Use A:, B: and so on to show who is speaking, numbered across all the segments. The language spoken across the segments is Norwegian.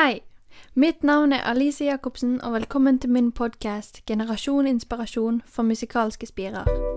A: Hei! Mitt navn er Alice Jacobsen, og velkommen til min podkast 'Generasjon inspirasjon for musikalske spirer'.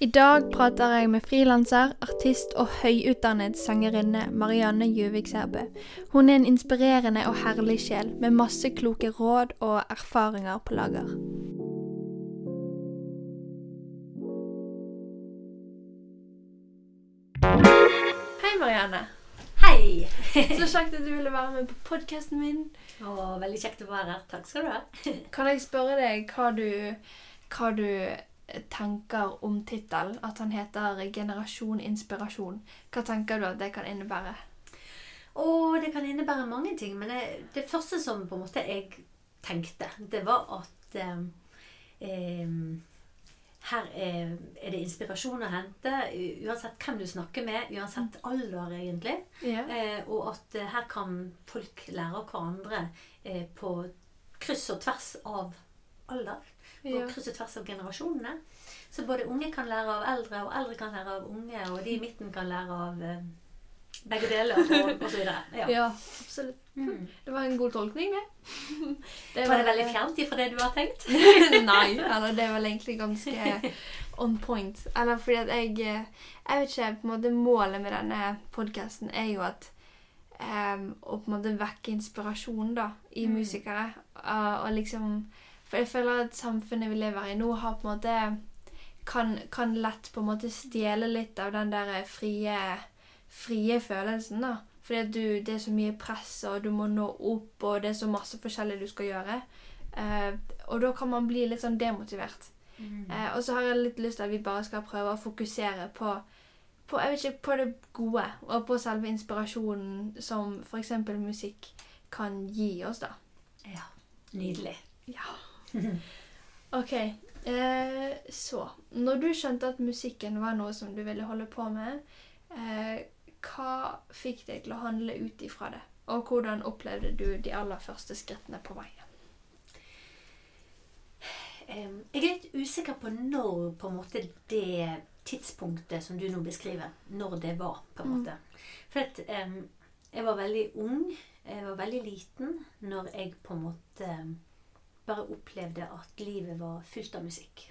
A: I dag prater jeg med frilanser, artist og høyutdannet sangerinne Marianne Juvik Sæbø. Hun er en inspirerende og herlig sjel med masse kloke råd og erfaringer på lager. Hei, Marianne.
B: Hei!
A: Så kjekt at du ville være med på podkasten min.
B: Å, veldig kjekt å være her. Takk skal du ha.
A: Kan jeg spørre deg hva du, hva du tenker om tittelen, at han heter 'Generasjon inspirasjon'. Hva tenker du at det kan innebære?
B: Og det kan innebære mange ting. Men det, det første som på en måte jeg tenkte, det var at eh, her er, er, det inspirasjon å hente, uansett hvem du snakker med, uansett alder, egentlig.
A: Ja.
B: Eh, og at eh, her kan folk lære av hverandre eh, på kryss og tvers av alder på kryss og tvers av generasjonene. Så både unge kan lære av eldre, og eldre kan lære av unge, og de i midten kan lære av eh, begge deler, og, og så videre. Ja.
A: Ja, absolutt.
B: Mm.
A: Det var en god tolkning, det. det
B: Var det veldig fjernt ifra det du har tenkt?
A: Nei, eller det er vel egentlig ganske on point. Eller fordi at jeg eh, Jeg vet ikke, på en måte målet med denne podkasten er jo at um, Å på en måte vekke inspirasjon da, i
B: Mm.
A: musikere. Uh, og liksom For jeg føler at samfunnet vi lever i nå, har på en måte kan, kan lett på en måte stjele litt av den der frie, frie følelsen, da. Fordi du, det er så mye press, og du må nå opp, og det er så masse forskjellig du skal gjøre. Eh, og da kan man bli litt sånn demotivert. Eh, og så har jeg litt lyst til at vi bare skal prøve å fokusere på, på, jeg vet ikke, på det gode, og på selve inspirasjonen som f.eks. musikk kan gi oss, da.
B: Ja. Nydelig.
A: Ja. Ok, eh, så Når du skjønte at musikken var noe som du ville holde på med, eh, hva fikk deg til å handle ut ifra det? Og hvordan opplevde du de aller første skrittene på veien?
B: Jeg er litt usikker på når på en måte det tidspunktet som du nå beskriver, når det var. på en
A: Mm.
B: måte. For at, em, jeg var veldig ung, jeg var veldig liten, når jeg på en måte bare opplevde at livet var fullt av musikk.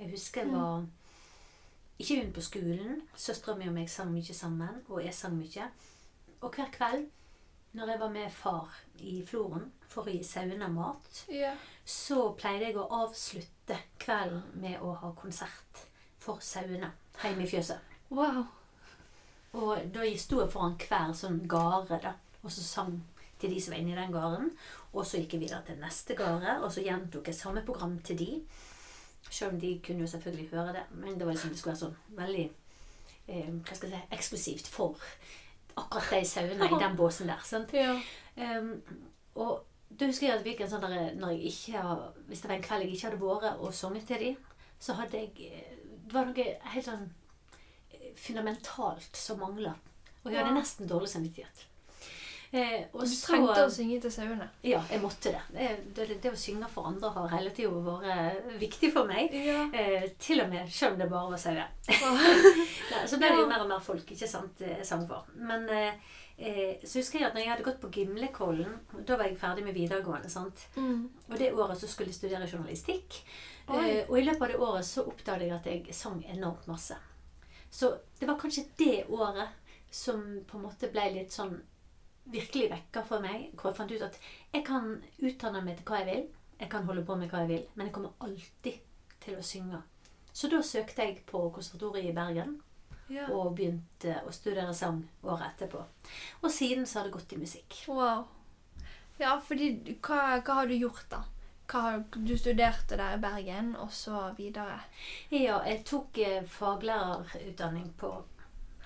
B: Jeg husker jeg
A: Mm.
B: var ikke hun på skolen. Søstera mi og meg sang mye sammen, og jeg sang mye. Og hver kveld når jeg var med far i Floren for å gi sauene mat,
A: Ja.
B: så pleide jeg å avslutte kvelden med å ha konsert for sauene hjemme i fjøset.
A: Wow.
B: Og da sto jeg foran hver sånn gare, da, og så sang til de som var inne i den garen. Og så gikk jeg videre til neste gare, og så gjentok jeg samme program til de. Selv om de kunne jo selvfølgelig høre det, men det var liksom, det skulle være sånn veldig eh, hva skal jeg si, eksklusivt for akkurat de sauene i den båsen der. sant?
A: Ja.
B: Um, og da husker jeg at det gikk en sånn der, når jeg ikke, Hvis det var en kveld jeg ikke hadde vært og sunget til de, så hadde jeg eh, Det var noe helt sånn eh, fundamentalt som mangla. Og jeg hadde nesten dårlig samvittighet. Eh,
A: Du
B: så-
A: trengte å synge til sauene.
B: Ja, jeg måtte det. Det, det. det å synge for andre har hele tida vært viktig for meg.
A: Ja.
B: Eh, til og med selv om det bare var sauer. Nei, så ble det jo mer og mer folk ikke sant, jeg sang for. Men eh, eh, så husker jeg at når jeg hadde gått på Gimlekollen, da var jeg ferdig med videregående. sant?
A: Mm.
B: Og det året så skulle jeg studere journalistikk.
A: Oi.
B: Eh, og i løpet av det året så oppdaget jeg at jeg sang enormt masse. Så det var kanskje det året som på en måte ble litt sånn virkelig vekker for meg. Hvor jeg fant ut at jeg kan utdanne meg til hva jeg vil. Jeg kan holde på med hva jeg vil. Men jeg kommer alltid til å synge. Så da søkte jeg på konservatoriet i Bergen
A: Ja.
B: og begynte å studere sang året etterpå. Og siden så har det gått i musikk.
A: Wow. Ja, fordi hva, hva har du gjort, da? Har- du studerte der i Bergen, og så videre.
B: Ja, jeg tok eh, faglærerutdanning på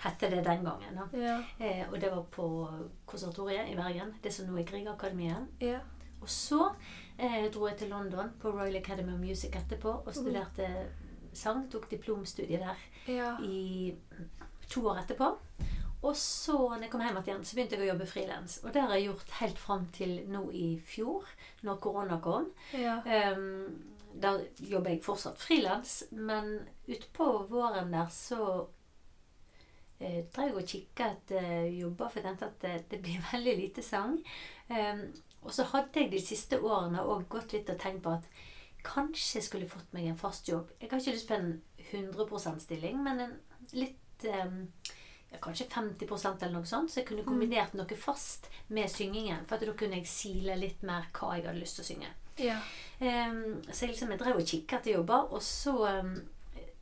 B: Hette det den gangen.
A: Ja.
B: Eh, og det var på konservatoriet i Bergen. Det som nå er Griegakademiet.
A: Ja.
B: Og så eh, dro jeg til London på Royal Academy of Music etterpå og studerte sang. Tok diplomstudie der
A: Ja.
B: i to år etterpå. Og så når jeg kom hjem igjen, så begynte jeg å jobbe frilans. Og det har jeg gjort helt fram til nå i fjor, når korona kom.
A: Ja.
B: Um, da jobber jeg fortsatt frilans, men utpå våren der så eh, drev jeg og kikka etter jobber, for jeg tenkte at det, det blir veldig lite sang. Um, og så hadde jeg de siste årene òg gått litt og tenkt på at kanskje jeg skulle fått meg en fast jobb. Jeg har ikke lyst på en 100 %-stilling, men en litt um, ja, Kanskje 50% eller noe sånt, så jeg kunne kombinert noe fast med syngingen. For da kunne jeg sile litt mer hva jeg hadde lyst til å synge.
A: Ja.
B: Um, så jeg, liksom, jeg drev og kikket etter jobber, og så um,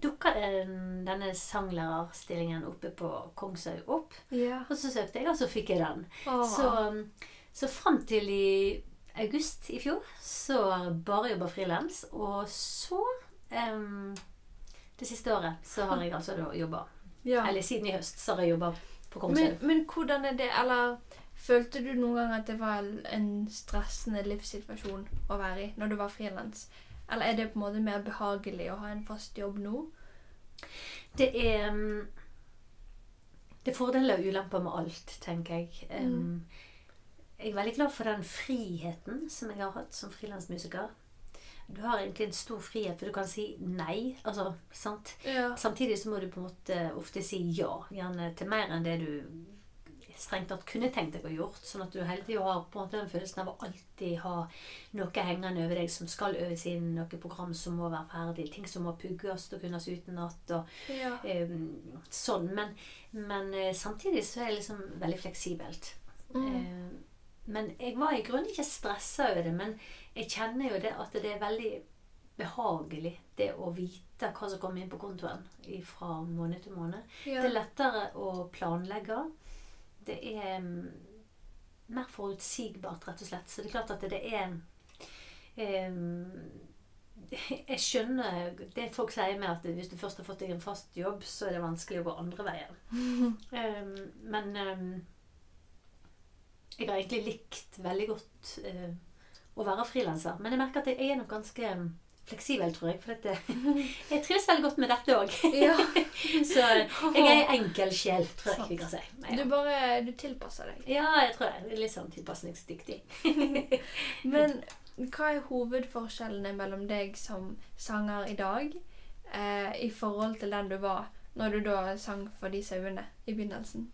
B: dukka denne sanglærerstillingen oppe på Kongshaug opp.
A: ja.
B: Og så søkte jeg, og så fikk jeg den.
A: Oh.
B: Så, så fram til i august i fjor så bare jobba frilans. Og så um, Det siste året så har jeg altså da jobba
A: ja.
B: Eller siden i høst så har jeg jobba på
A: Men, men hvordan er det Eller følte du noen gang at det var en stressende livssituasjon å være i når du var frilans? Eller er det på en måte mer behagelig å ha en fast jobb nå?
B: Det er um, Det er fordeler og ulemper med alt, tenker jeg. Mm. Jeg er veldig glad for den friheten som jeg har hatt som frilansmusiker. Du har egentlig en stor frihet, for du kan si nei. Altså, sant?
A: Ja.
B: Samtidig så må du på en måte ofte si ja. Gjerne til mer enn det du strengt tatt kunne tenkt deg å gjort. Sånn at du hele tida har på en måte den følelsen av å alltid ha noe hengende over deg som skal øves inn, noe program som må være ferdig, ting som må pugges og kunnes utenat. og
A: Ja.
B: eh, sånn. Men, men eh, samtidig så er det liksom veldig fleksibelt.
A: Mm.
B: Eh, men jeg var i grunnen ikke stressa over det. Men jeg kjenner jo det at det er veldig behagelig det å vite hva som kommer inn på kontoen fra måned til måned. Det er lettere å planlegge. Det er mm, mer forutsigbart, rett og slett. Så det er klart at det er Jeg skjønner det folk sier med at hvis du først har fått deg en fast jobb, så er det vanskelig å gå andre veien. um, men um, jeg har egentlig likt veldig godt uh, å være frilanser. Men jeg merker at jeg er nok ganske em, fleksibel, tror jeg. For dette, jeg trives veldig godt med dette òg.
A: ja.
B: Så jeg er ei enkel sjel, tror jeg vi kan si.
A: Du
B: Ja,
A: bare du tilpasser deg.
B: ja jeg tror jeg litt sånn tilpasningsdyktig.
A: Men hva er hovedforskjellene mellom deg som sanger i dag eh, i forhold til den du var når du da sang for de sauene i begynnelsen?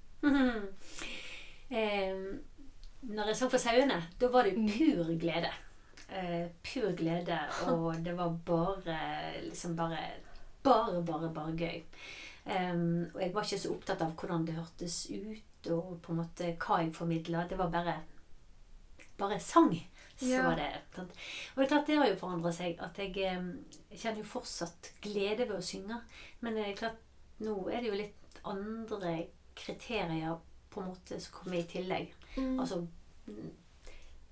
B: eh, når jeg sang for sauene, da var det
A: Mm.
B: pur glede. Eh, pur glede, og det var bare liksom bare Bare, bare, bare gøy. Um, og jeg var ikke så opptatt av hvordan det hørtes ut, og på en måte hva jeg formidla. Det var bare bare sang. Så
A: Ja.
B: var det sant? Og det er klart det har jo forandra seg. At jeg, jeg kjenner jo fortsatt glede ved å synge. Men det er klart, nå er det jo litt andre kriterier på en måte som kommer i tillegg.
A: Mm.
B: Altså,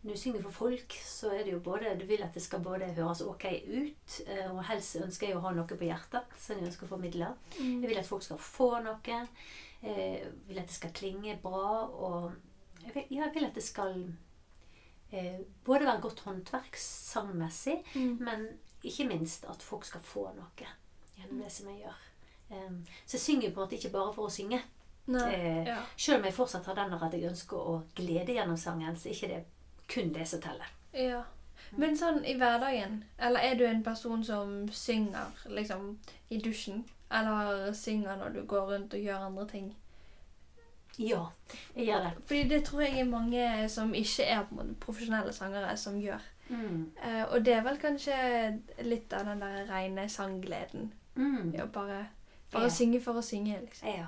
B: når du synger for folk, så er det jo både Du vil at det skal både høres ok ut, eh, og helst ønsker jeg å ha noe på hjertet som jeg ønsker å formidle.
A: Mm.
B: Jeg vil at folk skal få noe. eh, Jeg vil at det skal klinge bra. Og jeg vil, jeg vil at det skal eh, både være godt håndverk sangmessig,
A: Mm.
B: men ikke minst at folk skal få noe gjennom det som jeg gjør. Så jeg synger på en måte ikke bare for å synge.
A: Nei.
B: Eh,
A: Ja.
B: selv om jeg fortsatt har den at jeg ønsker å glede gjennom sangen, så er ikke det kun det som teller.
A: ja. Men sånn i hverdagen, eller er du en person som synger liksom i dusjen? Eller synger når du går rundt og gjør andre ting?
B: Ja, jeg gjør det.
A: Fordi det tror jeg er mange som ikke er profesjonelle sangere, som gjør.
B: Mm.
A: Eh, og det er vel kanskje litt av den der rene sanggleden.
B: Mm.
A: Ja, bare bare
B: Ja.
A: synge for å synge, liksom.
B: Ja.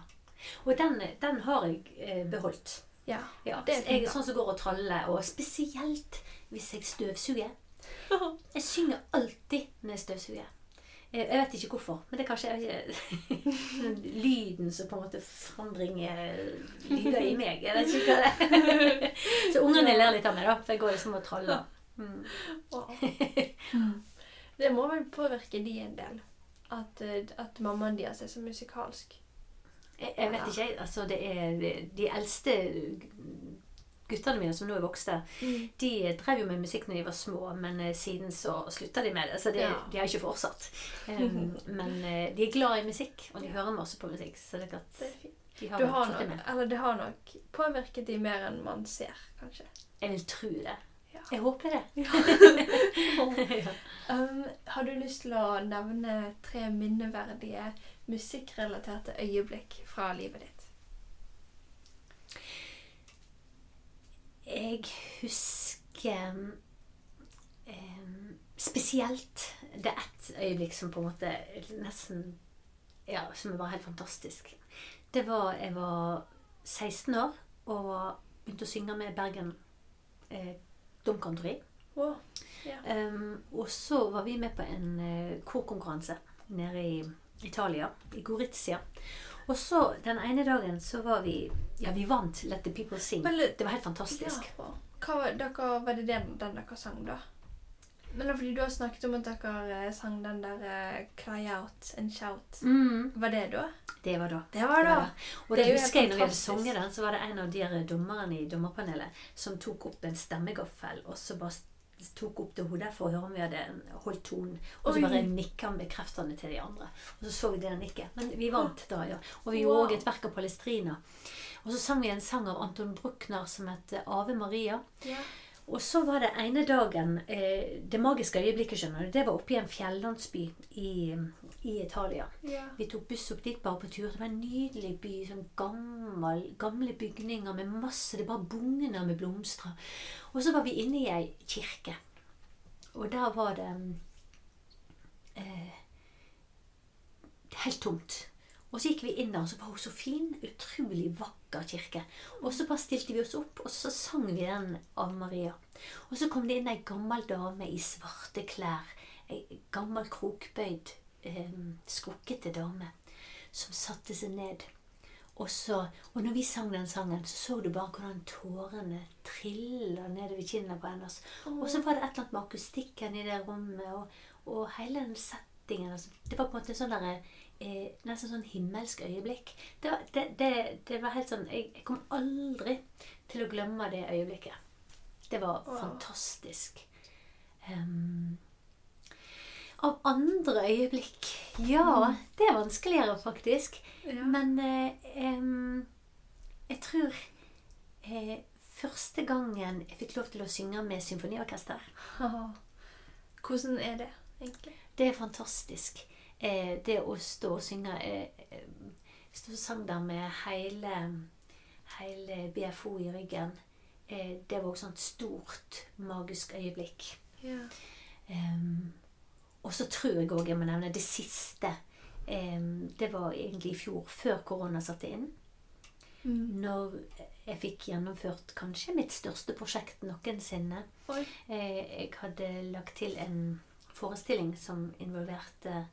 B: Og den, den har jeg eh, beholdt.
A: Ja.
B: Ja,
A: Det er
B: jeg er sånn som går og traller, og spesielt hvis jeg støvsuger. Jeg synger alltid når jeg støvsuger. Jeg vet ikke hvorfor, men det er kanskje ikke lyden som på en måte frambringer lyder i meg. Jeg vet ikke hva det er. Så ungene ler litt av meg, da, for jeg går liksom og traller. Mm.
A: Det må vel påvirke de en del. At, eh, at mammaen deres er så musikalsk.
B: Jeg, jeg vet ikke, jeg. Altså, det er de eldste guttene mine, som nå er vokste,
A: Mm.
B: de drev jo med musikk når de var små, men eh, siden så slutta de med det. Så de,
A: Ja.
B: de har ikke fortsatt. Um, men eh, de er glad i musikk, og de hører masse på musikk. Så det er klart
A: Det
B: de har
A: Du har nok, det har nok påvirket de mer enn man ser, kanskje.
B: Jeg vil tro det.
A: Ja.
B: Jeg håper det. Ja.
A: Um, har du lyst til å nevne tre minneverdige musikkrelaterte øyeblikk fra livet ditt?
B: Jeg husker um, spesielt Det er ett øyeblikk som på en måte nesten Ja, som var helt fantastisk. Det var Jeg var 16 år og begynte å synge med Bergen eh, Domkantori.
A: Wow.
B: Um, og så var vi med på en uh, korkonkurranse nede i Italia, i Gorizia. Og så den ene dagen så var vi Ja, vi vant Let the People Sing.
A: Men
B: Det var helt fantastisk.
A: Ja, wow. Hva var, det den dere sang, da? Men det fordi du har snakket om at dere eh, sang den der uh, Cry Out and Shout.
B: Mm,
A: Var det da?
B: det var da.
A: Det var da.
B: Og
A: Det
B: det
A: er
B: husker jeg når vi hadde sunget den, så var det en av de her dommerne i dommerpanelet som tok opp en stemmegaffel og så bare tok opp til hodet for å høre om vi hadde holdt tonen. Og så bare nikka han bekreftende til de andre. Og så så vi det nikket. Men vi vant da, ja. Og vi
A: Wow.
B: gjorde òg et verk av Palestrina. Og så sang vi en sang av Anton Bruckner som het Ave Maria.
A: Ja.
B: Og så var det ene dagen eh, Det magiske øyeblikket, skjønner du, det var oppe i en fjellandsby i, i Italia.
A: ja.
B: Vi tok buss opp dit bare på tur. Det var en nydelig by. Sånn gammel, gamle bygninger med masse Det bare bugner med blomster. Og så var vi inne i ei kirke. Og der var det eh, helt tomt. Og så gikk vi inn der, og så var hun så fin. Utrolig vakker kirke. Og så bare stilte vi oss opp, og så sang vi den av Maria. Og så kom det inn ei gammel dame i svarte klær. Ei gammel krokbøyd, eh, skrukkete dame som satte seg ned. Og, så, og når vi sang den sangen, så så du bare hvordan tårene trilla nedover kinnene på hennes. Og så var det et eller annet med akustikken i det rommet, og, og hele den settingen. Altså, det var på en måte sånn derre eh, Nesten sånn himmelsk øyeblikk. Det var, det, det, det var helt sånn jeg, jeg kom aldri til å glemme det øyeblikket. Det var
A: Wow.
B: fantastisk. Um, av andre øyeblikk Ja, det er vanskeligere, faktisk.
A: Ja.
B: Men eh, em, jeg tror eh, første gangen jeg fikk lov til å synge med symfoniorkester
A: Hvordan er det, egentlig?
B: Det er fantastisk. Eh, det å stå og synge eh, eh, Stå og sang der med hele, hele BFO i ryggen. Eh, det var også et stort, magisk øyeblikk.
A: Ja.
B: Em, og så tror jeg òg jeg må nevne det siste. Em, det var egentlig i fjor, før korona satte inn.
A: Mm.
B: Når jeg fikk gjennomført kanskje mitt største prosjekt noensinne. Eh, Jeg hadde lagt til en forestilling som involverte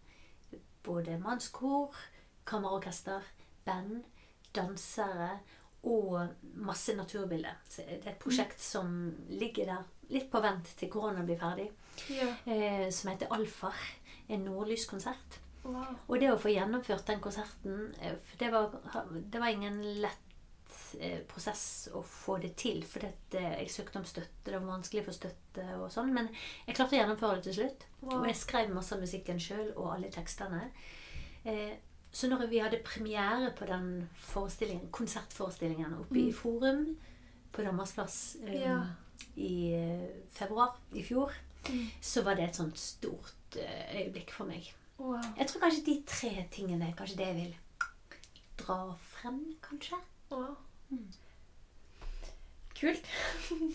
B: både mannskor, kammerorkester, band, dansere og masse naturbilder. Så Det er et prosjekt som ligger der litt på vent til korona blir ferdig,
A: Ja.
B: eh, som heter Alfar. En nordlyskonsert.
A: Wow.
B: Og det å få gjennomført den konserten eh, det var, det var ingen lett prosess å få det til. For det, jeg søkte om støtte, det var vanskelig å få støtte og sånn. Men jeg klarte å gjennomføre det til slutt.
A: Wow.
B: Og jeg skrev masse av musikken sjøl og alle tekstene. Eh, så når vi hadde premiere på den forestillingen, konsertforestillingen oppe i
A: Mm.
B: Forum på Danmarksplass um,
A: Ja.
B: i eh, februar i fjor,
A: Mm.
B: så var det et sånt stort eh, øyeblikk for meg.
A: Wow.
B: Jeg tror kanskje de tre tingene er kanskje det jeg vil dra frem, kanskje.
A: wow.
B: Mm.
A: Kult.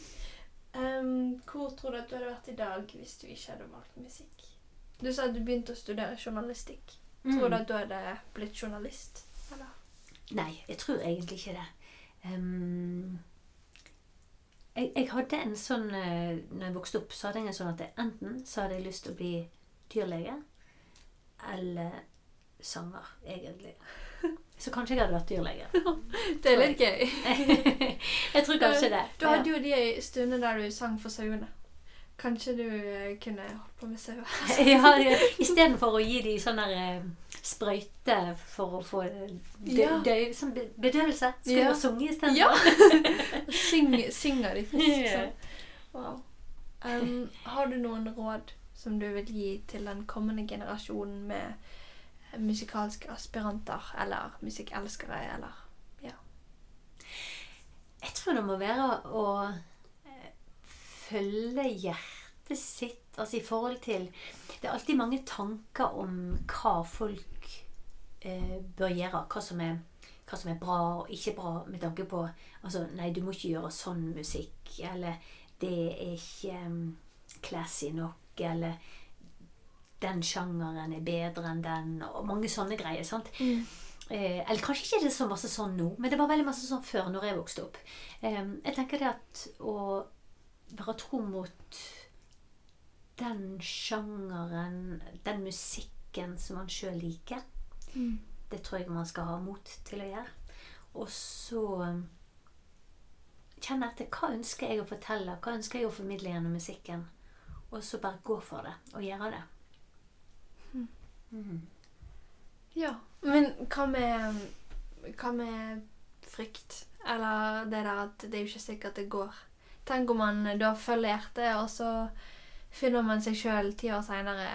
A: um, hvor tror du at du hadde vært i dag hvis du ikke hadde valgt musikk? Du sa at du begynte å studere journalistikk. Tror du
B: Mm.
A: at du hadde blitt journalist? Eller?
B: Nei, jeg tror egentlig ikke det. Um, jeg, jeg hadde en sånn eh, Når jeg vokste opp, så hadde jeg en sånn at jeg, enten så hadde jeg lyst til å bli dyrlege eller sanger, egentlig. Så kanskje jeg hadde vært dyrlege.
A: Det er litt gøy.
B: jeg tror kanskje det.
A: Du hadde jo de stundene der du sang for sauene. Kanskje du eh, kunne holdt på med sauer?
B: ja. Istedenfor å gi de sånn der eh, sprøyte for å få dø, dø, sånn bedøvelse. Skulle
A: Ja.
B: du ha sunget isteden?
A: Ja. Syng, synger de frisk sånn. Wow. Um, har du noen råd som du vil gi til den kommende generasjonen med eh, musikalske aspiranter eller musikkelskere, eller ja.
B: Jeg tror det må være å eh, følge hjertet sitt. Altså i forhold til Det er alltid mange tanker om hva folk eh, bør gjøre. Hva som, er, hva som er bra og ikke bra med tanke på Altså, nei, du må ikke gjøre sånn musikk. Eller det er ikke um, classy nok. Eller den sjangeren er bedre enn den. Og mange sånne greier. sant? Eh, eller kanskje ikke det er så masse sånn nå, men det var veldig masse sånn før når jeg vokste opp. Eh, jeg tenker det at å være tro mot den sjangeren, den musikken som man sjøl liker, det tror jeg man skal ha mot til å gjøre. Og så eh, kjenne etter hva ønsker jeg å fortelle, hva ønsker jeg å formidle gjennom musikken. Og så bare gå for det og gjøre det. Mhm.
A: Ja. Men hva med, hva med frykt? Eller det der at det er jo ikke sikkert det går. Tenk om man da følger hjertet, og så finner man seg sjøl ti år seinere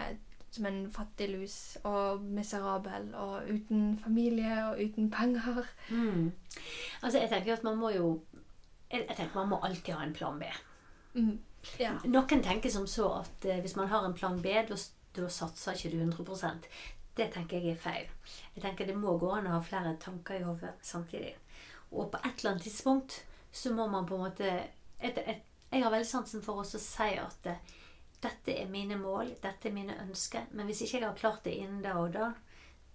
A: som en fattig lus og miserabel og uten familie og uten penger.
B: Mm. Altså, jeg tenker at man må jo jeg, jeg tenker man må alltid ha en plan B.
A: Mm. Ja.
B: Noen tenker som så at eh, hvis man har en plan B, da, da satser ikke du 100% Det tenker jeg er feil. Jeg tenker Det må gå an å ha flere tanker i hodet samtidig. Og på et eller annet tidspunkt så må man på en måte et, et, Jeg har veldig sansen for å si at eh, dette er mine mål, dette er mine ønsker. Men hvis ikke jeg har klart det innen da og da,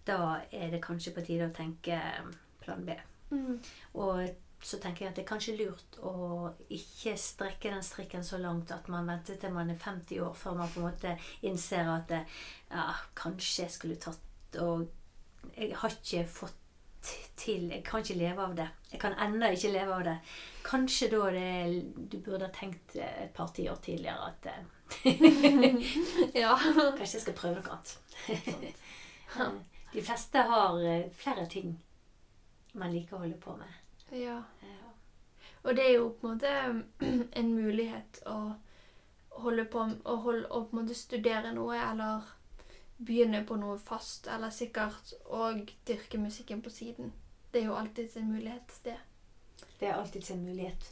B: da er det kanskje på tide å tenke eh, plan B.
A: Mm.
B: Og så tenker jeg at det er kanskje lurt å ikke strekke den strikken så langt at man venter til man er 50 år før man på en måte innser at det, ja, kanskje jeg skulle tatt og Jeg har ikke fått til Jeg kan ikke leve av det. Jeg kan ennå ikke leve av det. Kanskje da det du burde ha tenkt et par tiår tidligere at eh,
A: ja.
B: kanskje jeg skal prøve noe annet. Eh, De fleste har eh, flere ting man liker å holde på med.
A: Ja.
B: Ja.
A: Og det er jo på en måte en mulighet å holde på å, holde, å på en måte studere noe, eller begynne på noe fast, eller sikkert og dyrke musikken på siden. Det er jo alltids en mulighet, det.
B: Det er alltid en mulighet.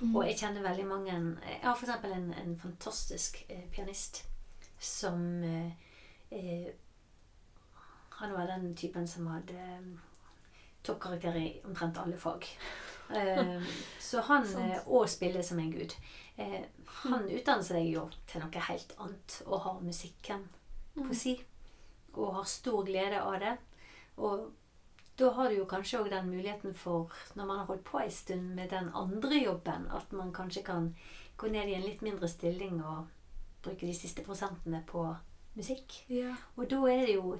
B: Og jeg kjenner veldig mange Jeg har f.eks. En, en fantastisk eh, pianist som eh, eh, Han var den typen som hadde eh, toppkarakter i omtrent alle fag. Eh, så han
A: Sant.
B: eh, spiller som en gud. Eh, han utdanner seg jo til noe helt annet og har musikken på si. Og har stor glede av det. Og da har du jo kanskje òg den muligheten for, når man har holdt på en stund med den andre jobben, at man kanskje kan gå ned i en litt mindre stilling og bruke de siste prosentene på musikk.
A: Ja.
B: Og da er det jo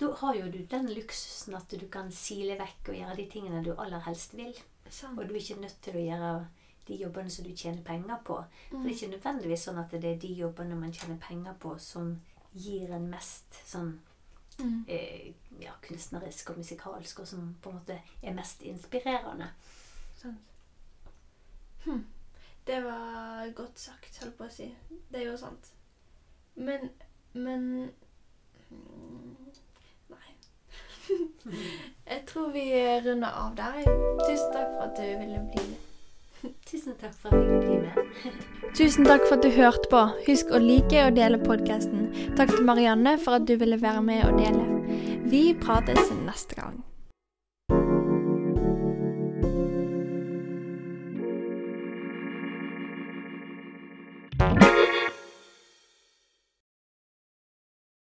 B: Da har jo du den luksusen at du kan sile vekk og gjøre de tingene du aller helst vil.
A: Sånn.
B: Og du er ikke nødt til å gjøre de jobbene som du tjener penger på. For det er ikke nødvendigvis sånn at det er de jobbene man tjener penger på, som gir en mest sånn
A: Mm.
B: eh, ja, kunstnerisk og musikalsk, og som på en måte er mest inspirerende.
A: Sånn. Hm. Det var godt sagt, holdt på å si. Det er jo sant. Men Men mm, Nei. Jeg tror vi runder av der. Tusen takk for at du ville bli med.
B: Tusen takk for at jeg fikk bli med.
A: Tusen takk for at du hørte på. Husk å like og dele podkasten. Takk til Marianne for at du ville være med og dele. Vi prates neste gang.